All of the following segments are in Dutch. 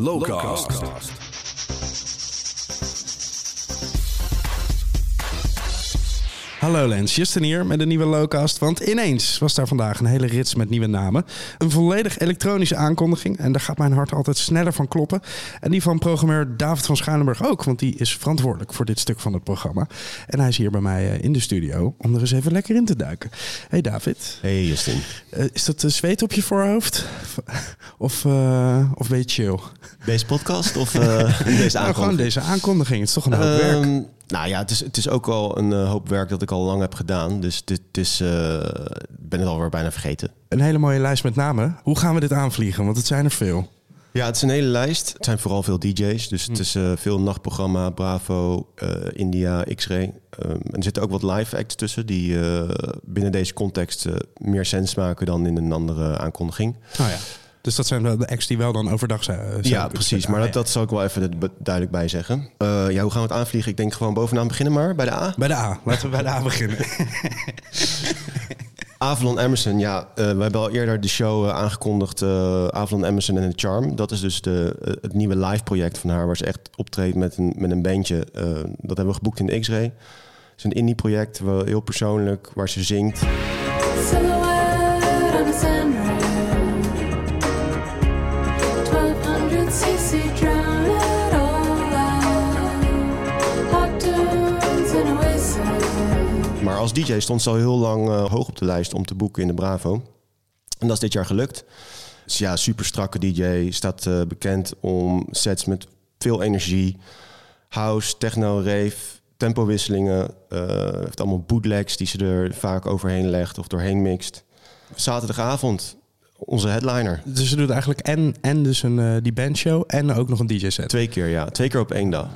Lowcast. Hallo Lens, Justin hier met een nieuwe Lowcast. Want ineens was daar vandaag een hele rits met nieuwe namen. Een volledig elektronische aankondiging. En daar gaat mijn hart altijd sneller van kloppen. En die van programmeur David van Schuilenburg ook. Want die is verantwoordelijk voor dit stuk van het programma. En hij is hier bij mij eh, in de studio om er eens even lekker in te duiken. Hey David. Hey Justin. Uh, is dat zweet op je voorhoofd? Of, uh, of ben je chill? Deze podcast of deze aankondiging? Nou, gewoon deze aankondiging. Het is toch een hoop um, werk. Nou ja, het is, het is ook al een uh, hoop werk dat ik al lang heb gedaan. Dus dit is, uh, ik ben het alweer bijna vergeten. Een hele mooie lijst met namen. Hoe gaan we dit aanvliegen? Want het zijn er veel. Ja, het is een hele lijst. Het zijn vooral veel DJ's. Dus het is uh, veel nachtprogramma, Bravo, India, X-Ray. Um, en er zitten ook wat live acts tussen die binnen deze context meer sens maken dan in een andere aankondiging. Oh ja. Dus dat zijn de acts die wel dan overdag zijn. zijn ja, precies. Maar dat, dat zal ik wel even duidelijk bij zeggen. Uh, ja, hoe gaan we het aanvliegen? Ik denk gewoon bovenaan beginnen maar, bij de A. Bij de A. Laten we bij de A beginnen. Avalon Emerson, ja, uh, we hebben al eerder de show uh, aangekondigd. Uh, Avalon Emerson en The Charm. Dat is dus de, het nieuwe live project van haar, waar ze echt optreedt met een, met een bandje. dat hebben we geboekt in de X-Ray. Het is een indie project, wel heel persoonlijk, waar ze zingt. Als DJ stond ze al heel lang uh, hoog op de lijst om te boeken in de Bravo. En dat is dit jaar gelukt. Dus ja, super strakke DJ. Staat uh, bekend om sets met veel energie. House, techno, rave, tempowisselingen. Uh, heeft allemaal bootlegs die ze er vaak overheen legt of doorheen mixt. Zaterdagavond onze headliner. Dus ze doet eigenlijk en, en dus een, uh, die bandshow en ook nog een DJ-set. Twee keer, ja. Twee keer op één dag.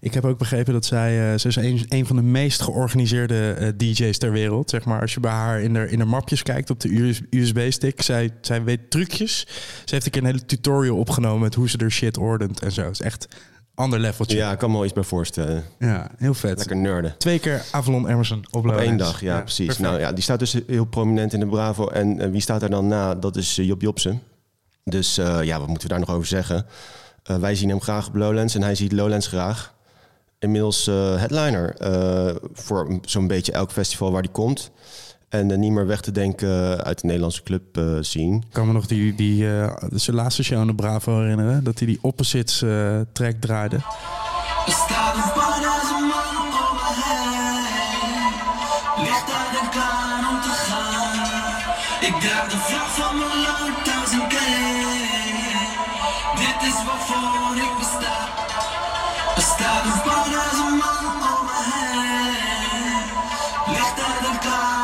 Ik heb ook begrepen dat zij, uh, ze is een, een van de meest georganiseerde uh, DJ's ter wereld. Zeg maar, als je bij haar in de, in de mapjes kijkt op de USB-stick, zij, zij weet trucjes. Ze heeft een keer een hele tutorial opgenomen met hoe ze er shit ordent en zo. Het is echt ander leveltje. Ja, ik kan me wel iets bij voorstellen. Ja, heel vet. Lekker nerden. Twee keer Avalon Emerson op, op één dag, ja, ja precies. Perfect. Nou ja, die staat dus heel prominent in de Bravo. En uh, wie staat er dan na? Dat is uh, Job Jobsen. Dus uh, ja, wat moeten we daar nog over zeggen? wij zien hem graag op Lowlands en hij ziet Lowlands graag. Inmiddels headliner voor zo'n beetje elk festival waar hij komt. En uh, niet meer weg te denken uit de Nederlandse club uh, zien. Ik kan me nog die, die uh, zijn laatste show aan de Bravo herinneren. Dat hij die opposites uh, track draaide. Ik draag de vlag van mijn land als een Dit is waarvoor ik besta. Er staat een span als een man om me heen. Ligt daar dan klaar om te gaan.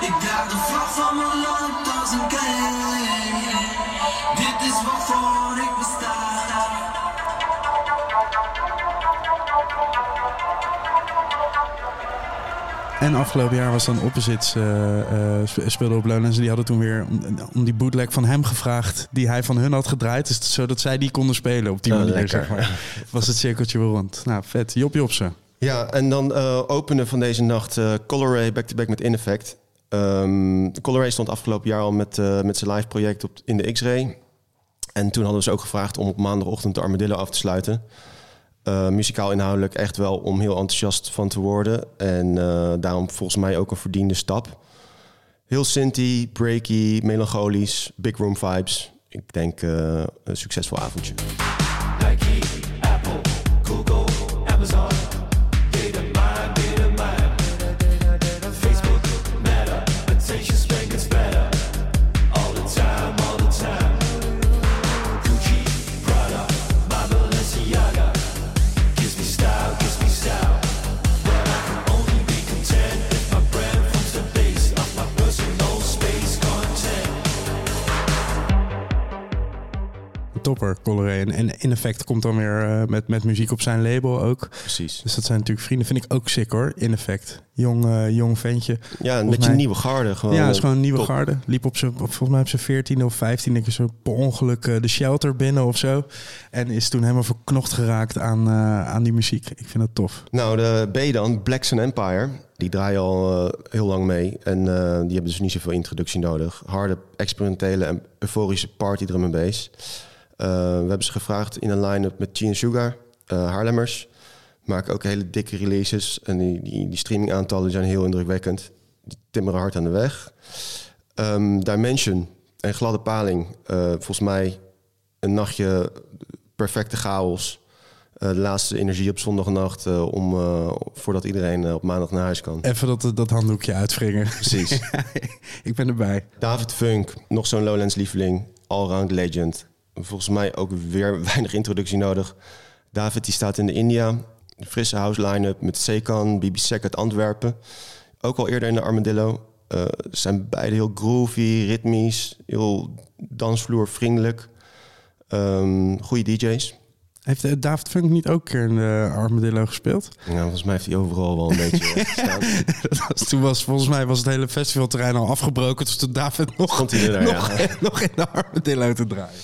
Ik draag de vlag van mijn land als een Dit is waarvoor ik besta. En afgelopen jaar was dan Opposites uh, uh, speelde op Lowlands. En die hadden toen weer om, om, die bootleg van hem gevraagd. Die hij van hun had gedraaid. Dus zodat zij die konden spelen op die oh, manier. Zeg maar. Was het cirkeltje weer rond. Nou, vet. Jop Jopse. Ja, en dan uh, openen van deze nacht uh, Coloray back-to-back met In Effect. Um, Coloray stond afgelopen jaar al met, uh, met zijn live project op, in de X-Ray. En toen hadden we ze ook gevraagd om op maandagochtend de Armadillo af te sluiten. Uh, muzikaal inhoudelijk echt wel om heel enthousiast van te worden. En uh, daarom volgens mij ook een verdiende stap. Heel synthy, breaky, melancholisch, big room vibes. Ik denk een succesvol avondje. Topper, Coloré. En, in effect komt dan weer uh, met, met muziek op zijn label ook. Precies. Dus dat zijn natuurlijk vrienden. Vind ik ook sick hoor, in effect. Jong, uh, jong ventje. Ja, een beetje mij... nieuwe garde. Gewoon, ja, het is gewoon een nieuwe top. garde. Liep op zijn, volgens mij op zijn 14 of 15 denk ik zo per ongeluk uh, de shelter binnen of zo. En is toen helemaal verknocht geraakt aan, aan die muziek. Ik vind dat tof. Nou, de B dan, Black Sun Empire. Die draaien al uh, heel lang mee. En uh, die hebben dus niet zoveel introductie nodig. Harde, experimentele en euforische party drum en bass. Eh, we hebben ze gevraagd in een line-up met Gene Sugar, uh, Haarlemmers. Maken ook hele dikke releases. En die, die, die streamingaantallen zijn heel indrukwekkend. Die timmeren hard aan de weg. Um, Dimension en Gladde Paling. Uh, volgens mij een nachtje perfecte chaos. Uh, de laatste energie op zondagnacht uh, om voordat iedereen op maandag naar huis kan. Even dat, dat handdoekje uitwringen. Precies. Ik ben erbij. David Funk, nog zo'n Lowlands lieveling, allround legend. Volgens mij ook weer weinig introductie nodig. David die staat in de India, een frisse house line-up met Sekan, Bibi Sek uit Antwerpen. Ook al eerder in de Armadillo. Uh, zijn beide heel groovy, ritmisch, heel dansvloervriendelijk. Um, goede DJ's. Heeft David Funk niet ook een keer in de Armadillo gespeeld? Ja, volgens mij heeft hij overal wel een beetje gestaan. was, toen was volgens mij was het hele festivalterrein al afgebroken. Dus toen David nog, hij er, nog, ja. nog in de Armadillo te draaien.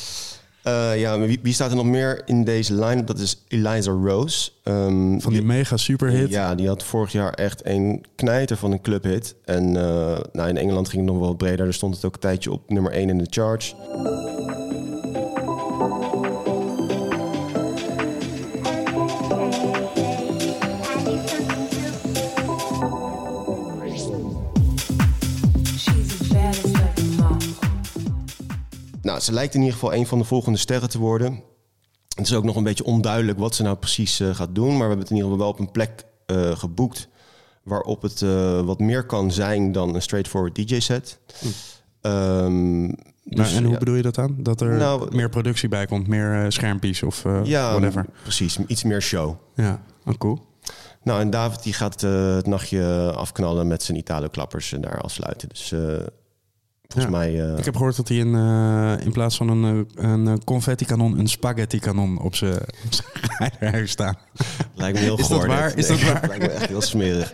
Uh, ja, wie, wie, staat er nog meer in deze line? Dat is Eliza Rose. Um, van die, die mega superhit. Ja, die had vorig jaar echt een knijter van een clubhit. En uh, nou, in Engeland ging het nog wel breder. Daar stond het ook een tijdje op nummer 1 in de charts. Ze lijkt in ieder geval een van de volgende sterren te worden. Het is ook nog een beetje onduidelijk wat ze nou precies uh, gaat doen. Maar we hebben het in ieder geval wel op een plek uh, geboekt... waarop het uh, wat meer kan zijn dan een straightforward DJ-set. Hm. Um, dus, nou, en hoe ja. bedoel je dat dan? Dat er nou, meer productie bij komt, meer schermpjes of ja, whatever? precies. Iets meer show. Ja, oh, cool. Nou, en David die gaat het nachtje afknallen met zijn Italo-klappers en daar afsluiten. Dus Volgens ja. mij. Uh... Ik heb gehoord dat hij in, uh, in plaats van een, een confetti-kanon een spaghetti-kanon op zijn rijder heeft staan. Lijkt me heel Is dat waar? Is dat waar? Lijkt me echt heel smerig.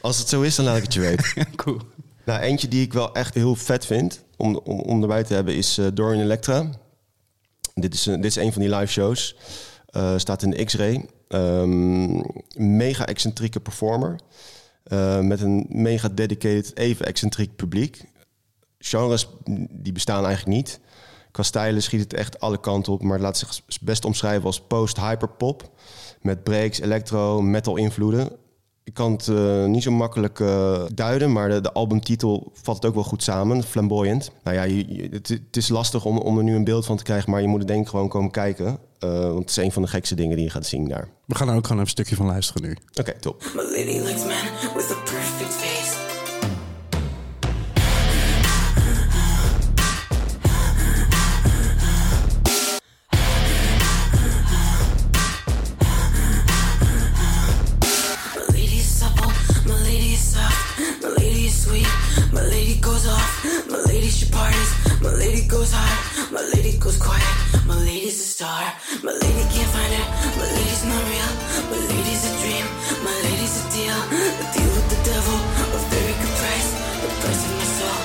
Als het zo is, dan laat ik het je weten. Cool. Nou, eentje die ik wel echt heel vet vind om, om, om erbij te hebben is uh, Dorian Electra. Dit is, dit is een van die live shows. staat in de X-Ray. Um, mega excentrieke performer. Uh, met een mega dedicated, even excentriek publiek. Genres die bestaan eigenlijk niet. Qua stijlen schiet het echt alle kanten op, maar het laat zich best omschrijven als post-hyperpop. Met breaks, electro, metal invloeden. Ik kan het uh, niet zo makkelijk uh, duiden, maar de, de, albumtitel vat het ook wel goed samen. Flamboyant. Nou ja, je, je, het, het, is lastig om, om er nu een beeld van te krijgen, maar je moet er denk ik gewoon komen kijken. Uh, want het is een van de gekste dingen die je gaat zien daar. We gaan er ook gewoon even een stukje van luisteren nu. Oké, okay, top. Lady goes hard, my lady goes quiet. My lady's a star, my lady can't find her. My lady's not real, my lady's a dream. My lady's a deal, a deal with the devil. A very good price, the price of my soul.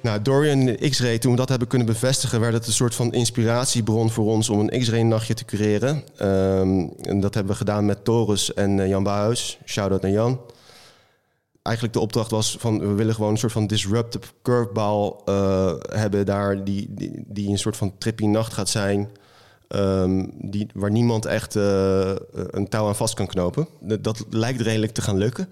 Nou, Dorian X-Ray, toen we dat hebben kunnen bevestigen, werd het een soort van inspiratiebron voor ons om een X-Ray nachtje te cureren. Um, en dat hebben we gedaan met Torus en uh, Jan Bouwhuis. Shout-out naar Jan eigenlijk de opdracht was van we willen gewoon een soort van disruptive curveball uh, hebben daar die, die, die een soort van trippy nacht gaat zijn. Um, die, waar niemand echt uh, een touw aan vast kan knopen. Dat, lijkt redelijk te gaan lukken.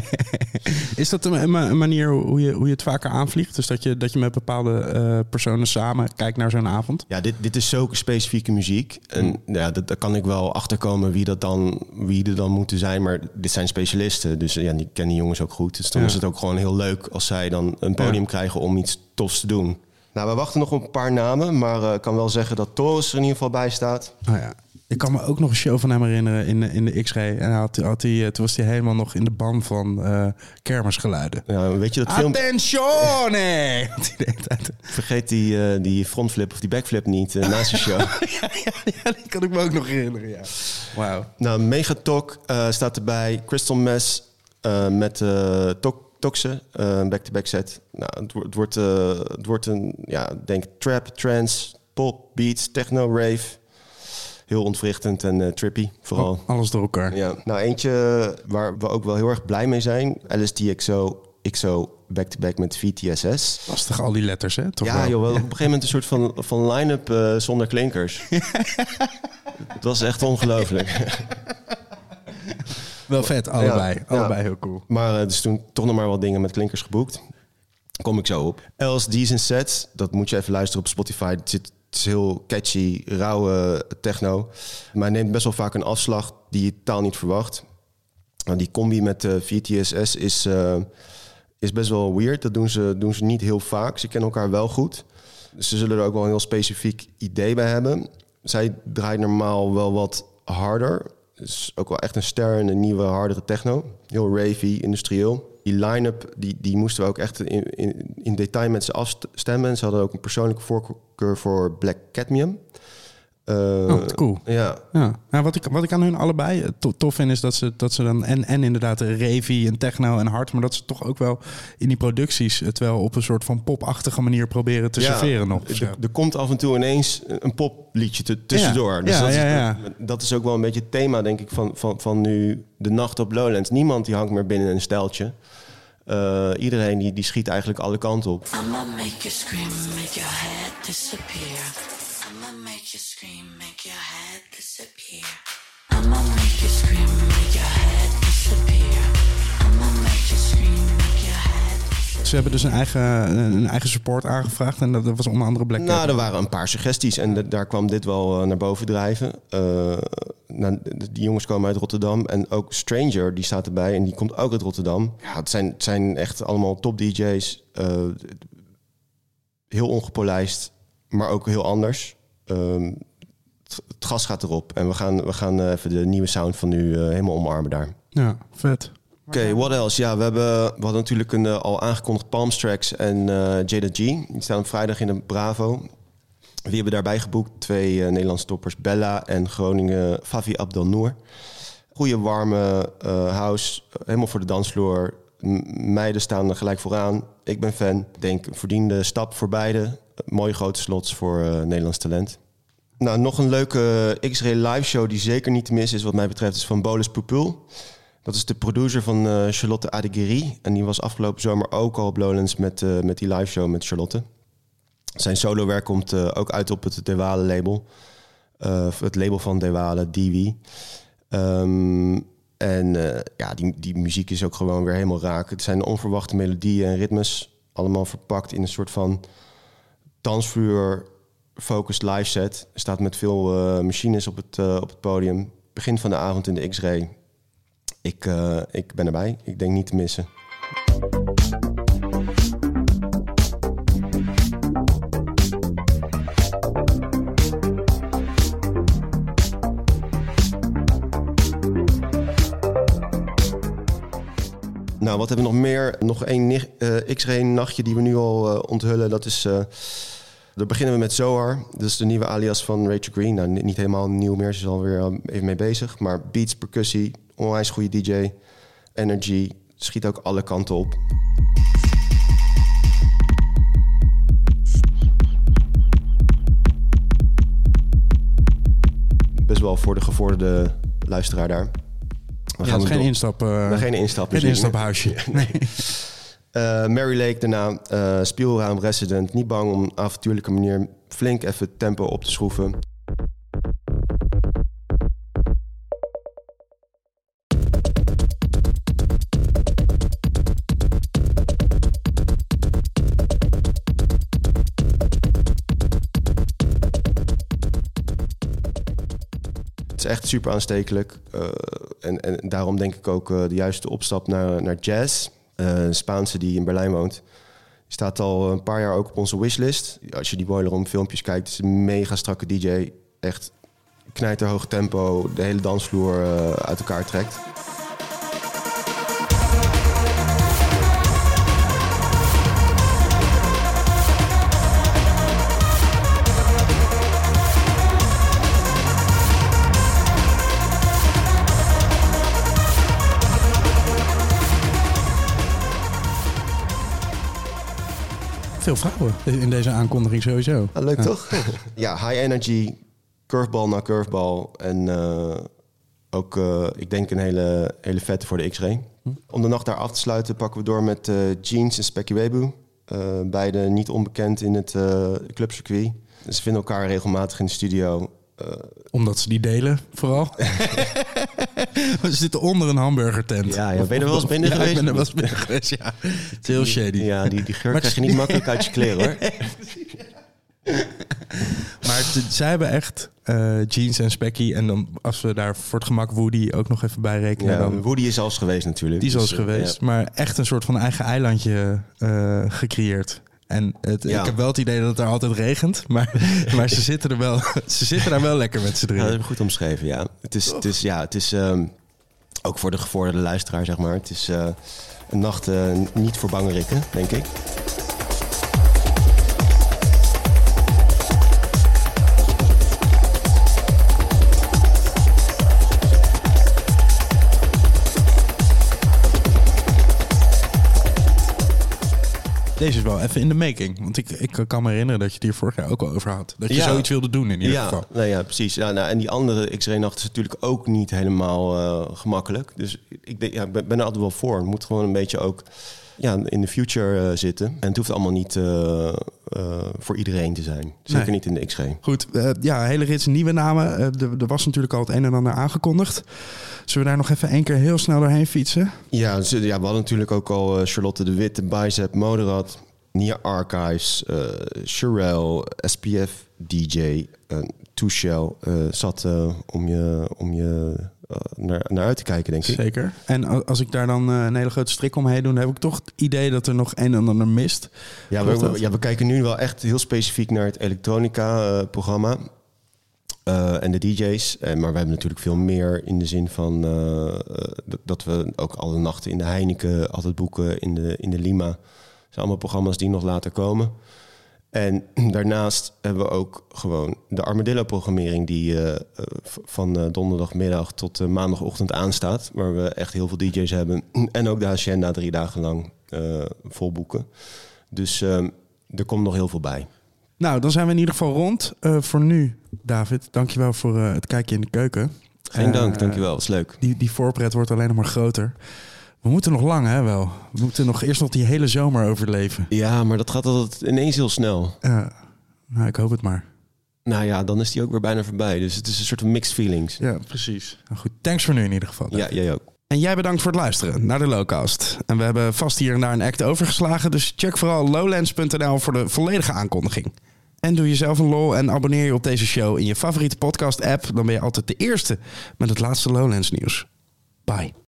Is dat een, een, manier hoe je, hoe je het vaker aanvliegt? Dus dat je, dat je met bepaalde uh, personen samen kijkt naar zo'n avond? Ja, dit, dit is zulke specifieke muziek. En hmm. ja, dat, daar kan ik wel achterkomen wie, dat dan, wie er dan moeten zijn. Maar dit zijn specialisten. Dus ja, die kennen die jongens ook goed. Dus dan ja. is het ook gewoon heel leuk als zij dan een podium ja. krijgen om iets tofs te doen. Nou, we wachten nog op een paar namen, maar ik uh, kan wel zeggen dat Torres er in ieder geval bij staat. Oh ja. Ik kan me ook nog een show van hem herinneren in, in de X-ray. En had, had hij, toen was hij helemaal nog in de ban van uh, kermisgeluiden. Ja, weet je dat film... Attenzione! Vergeet die, uh, die frontflip of die backflip niet uh, naast de show. ja, ja, ja, die kan ik me ook nog herinneren, ja. Wauw. Nou, Megatalk staat erbij. Crystal Mess met Tok Toxe, een uh, back-to-back set. Nou, het, het wordt, uh, het wordt een, ja, denk trap, trance, pop, beats, techno, rave. Heel ontwrichtend en uh, trippy, vooral. Oh, alles door elkaar. Ja. Nou, eentje waar we ook wel heel erg blij mee zijn. LSDXO XO back-to-back met VTSS. Lastig al die letters, hè? Toch ja, wel? joh, wel op een gegeven moment een soort van, van line-up eh, zonder klinkers. Het was echt ongelooflijk. Wel vet, allebei. Allebei heel cool. Maar dus toen toch nog maar wat dingen met klinkers geboekt. Kom ik zo op. Els Decent Sets, dat moet je even luisteren op Spotify. Het, zit, het is heel catchy, rauwe techno. Maar neemt best wel vaak een afslag die je taal niet verwacht. Nou, die combi met uh, VTSS is, uh, is best wel weird. Dat doen ze, doen ze niet heel vaak. Ze kennen elkaar wel goed. Dus ze zullen er ook wel een heel specifiek idee bij hebben. Zij draait normaal wel wat harder. Dus ook wel echt een ster in een nieuwe, hardere techno. Heel ravey, industrieel. Die line-up, die, die moesten we ook echt in, in, in detail met ze afstemmen. Ze hadden ook een persoonlijke voorkeur voor Black Cadmium. Uh, oh, cool. Ja. ja. Nou, wat, ik, wat ik aan hun allebei to tof vind, is dat ze, dat ze dan en, en inderdaad ravey en techno en hard, maar dat ze toch ook wel in die producties het wel op een soort van popachtige manier proberen te ja, serveren nog. Er, er komt af en toe ineens een popliedje te, tussendoor. Ja, dus ja, dat, ja, is, ja. dat is ook wel een beetje het thema, denk ik, van, van, van nu de nacht op Lowlands. Niemand die hangt meer binnen een steltje. Uh, iedereen die, die schiet eigenlijk alle kanten op. I'ma make you scream, make your head disappear. I'ma make you scream, make your head disappear. I'ma make you scream, make your head disappear. I'ma make you scream, make your head disappear. Ze hebben dus een eigen, een eigen support aangevraagd en dat was onder andere Black Nou, Cat. er waren een paar suggesties en de- daar kwam dit wel eh, naar boven drijven. Nou, de- die jongens komen uit Rotterdam en ook Stranger, die staat erbij en die komt ook uit Rotterdam. Ja, het zijn, het zijn echt allemaal top DJ's. eh, heel ongepolijst, maar ook heel anders. Ehm, het, het gas gaat erop en we gaan, we gaan eh, even de nieuwe sound van nu eh, helemaal omarmen daar. Ja, vet. Oké, what else? Ja, we, hebben, we hadden natuurlijk een eh, al aangekondigd Palm Tracks en eh Jada G. Die staan op vrijdag in de Bravo. Wie hebben daarbij geboekt? Twee eh, Nederlandse toppers, Bella en Groningen Favi Abdelnour. Goede warme eh, house, helemaal voor de dansvloer. M- meiden staan er gelijk vooraan. Ik ben fan. Ik denk een verdiende stap voor beide. Eh, mooie grote slots voor eh, Nederlands talent. Nou, nog een leuke X-Ray live show die zeker niet te missen is wat mij betreft, is van Bolus Pupul. Dat is de producer van eh, Charlotte Adeguerri. En die was afgelopen zomer ook al op Lowlands met, eh, met die live show met Charlotte. Zijn solowerk komt eh, ook uit op het Dewale label. Eh, het label van Dewale, Diwi. Ehm, en eh, ja, die, die muziek is ook gewoon weer helemaal raak. Het zijn onverwachte melodieën en ritmes. Allemaal verpakt in een soort van dansvloer focused live set. Staat met veel eh, machines op het, eh, op het podium. Begin van de avond in de X-Ray. Ik, eh, ik ben erbij. Ik denk niet te missen. Nou, wat hebben we nog meer? Nog één X-Ray nachtje die we nu al onthullen. Dat is... dan beginnen we met Zohar. Dat is de nieuwe alias van Rachel Green. Nou, ni- niet helemaal nieuw meer. Ze is alweer eh, even mee bezig. Maar beats, percussie, onwijs goede DJ. Energy. Schiet ook alle kanten op. Best wel voor de gevorderde luisteraar daar. We Ja, hem geen door- instap. Nee, geen instap. Geen instaphuisje. Nee. Eh, Mary Lake daarna, eh speelruim resident. Niet bang om op avontuurlijke manier flink even tempo op te schroeven. Het is echt super aanstekelijk. eh, en, en daarom denk ik ook de juiste opstap naar, naar jazz. Een Spaanse die in Berlijn woont. Die staat al een paar jaar ook op onze wishlist. Als je die Boiler filmpjes kijkt, is een mega strakke DJ. Echt knijterhoog tempo, de hele dansvloer eh, uit elkaar trekt. Veel vrouwen in deze aankondiging sowieso. Ah, leuk Ja. toch? ja, high energy, curveball na curveball. En eh, ook, eh, ik denk, een hele, hele vette voor de X-Ray. Om de nacht daar af te sluiten pakken we door met eh, Jeans en Specky Webu. Eh, beide niet onbekend in het eh, clubcircuit. Ze vinden elkaar regelmatig in de studio. Eh, Omdat ze die delen, vooral. We zitten onder een hamburgertent. Ja, ja. Ben je er wel eens binnen Ja, geweest? ik ben er wel eens binnen geweest, ja. Het is heel shady. ja, die, die geur Maar krijg je niet makkelijk uit je kleren hoor. Maar het- zij hebben echt eh, Jeans en Specky. En dan, als we daar voor het gemak Woody ook nog even bij rekenen... Ja, dan, Woody is al eens geweest natuurlijk. die is al Dus, eh, geweest. ja. Maar echt een soort van eigen eilandje gecreëerd. En het, Ja. ik heb wel het idee dat het daar altijd regent. Maar, maar ze, zitten er wel, ze zitten daar wel lekker met z'n Ja, dat drieën. heb je goed omschreven, ja. Het is, het is, ja, het is ehm, ook voor de gevorderde luisteraar, zeg maar. Het is eh, een nacht eh, niet voor bangerikken, denk ik. Deze is wel even in de making. Want ik, ik kan me herinneren dat je het hier vorig jaar ook al over had. Dat je Ja. zoiets wilde doen in ieder ja, geval. nou ja, precies. Ja, nou, en die andere X-ray-nacht is natuurlijk ook niet helemaal eh, gemakkelijk. Dus ik ja, ik ben, er altijd wel voor. Het moet gewoon een beetje ook ja, in de future eh, zitten. En het hoeft allemaal niet eh, eh, voor iedereen te zijn. Zeker Nee. niet in de X-ray. Goed, eh, ja, hele rits nieuwe namen. Eh, er, er was natuurlijk al het een en ander aangekondigd. Zullen we daar nog even één keer heel snel doorheen fietsen? Ja, ja, we hadden natuurlijk ook al eh, Charlotte de Witte, Bicep, Moderat, Nia Archives, eh Sherelle, SPF, DJ, uh, Tushel eh, zat eh, om je, om je eh, naar, naar uit te kijken, denk ik. Zeker. En als ik daar dan eh, een hele grote strik omheen doe... dan heb ik toch het idee dat er nog een en ander mist. Ja we, ja, we kijken nu wel echt heel specifiek naar het elektronica-programma. eh, en de DJ's. Eh, maar we hebben natuurlijk veel meer in de zin van eh, eh, dat- dat we ook alle nachten in de Heineken altijd boeken, in de, in de Lima. Dat zijn allemaal programma's die nog later komen. En daarnaast hebben we ook gewoon de Armadillo-programmering die eh, van eh, donderdagmiddag tot eh, maandagochtend aanstaat. Waar we echt heel veel DJ's hebben. En ook de Hacienda drie dagen lang vol boeken. Dus ehm, er komt nog heel veel bij. Nou, dan zijn we in ieder geval rond. Voor nu, David, dankjewel voor het kijkje in de keuken. Geen dank, dankjewel. Was leuk. Die, die voorpret wordt alleen nog maar groter. We moeten nog lang, hè, wel. We moeten nog eerst nog die hele zomer overleven. Ja, maar dat gaat altijd ineens heel snel. Ja, nou, ik hoop het maar. Nou ja, dan is die ook weer bijna voorbij. Dus het is een soort van mixed feelings. Ja, precies. Nou goed, thanks voor nu in ieder geval. Ja, jij ook. En jij bedankt voor het luisteren naar de Lowcast. En we hebben vast hier en daar een act overgeslagen. Dus check vooral lowlands.nl voor de volledige aankondiging. En doe jezelf een lol en abonneer je op deze show in je favoriete podcast app. Dan ben je altijd de eerste met het laatste Lowlands nieuws. Bye.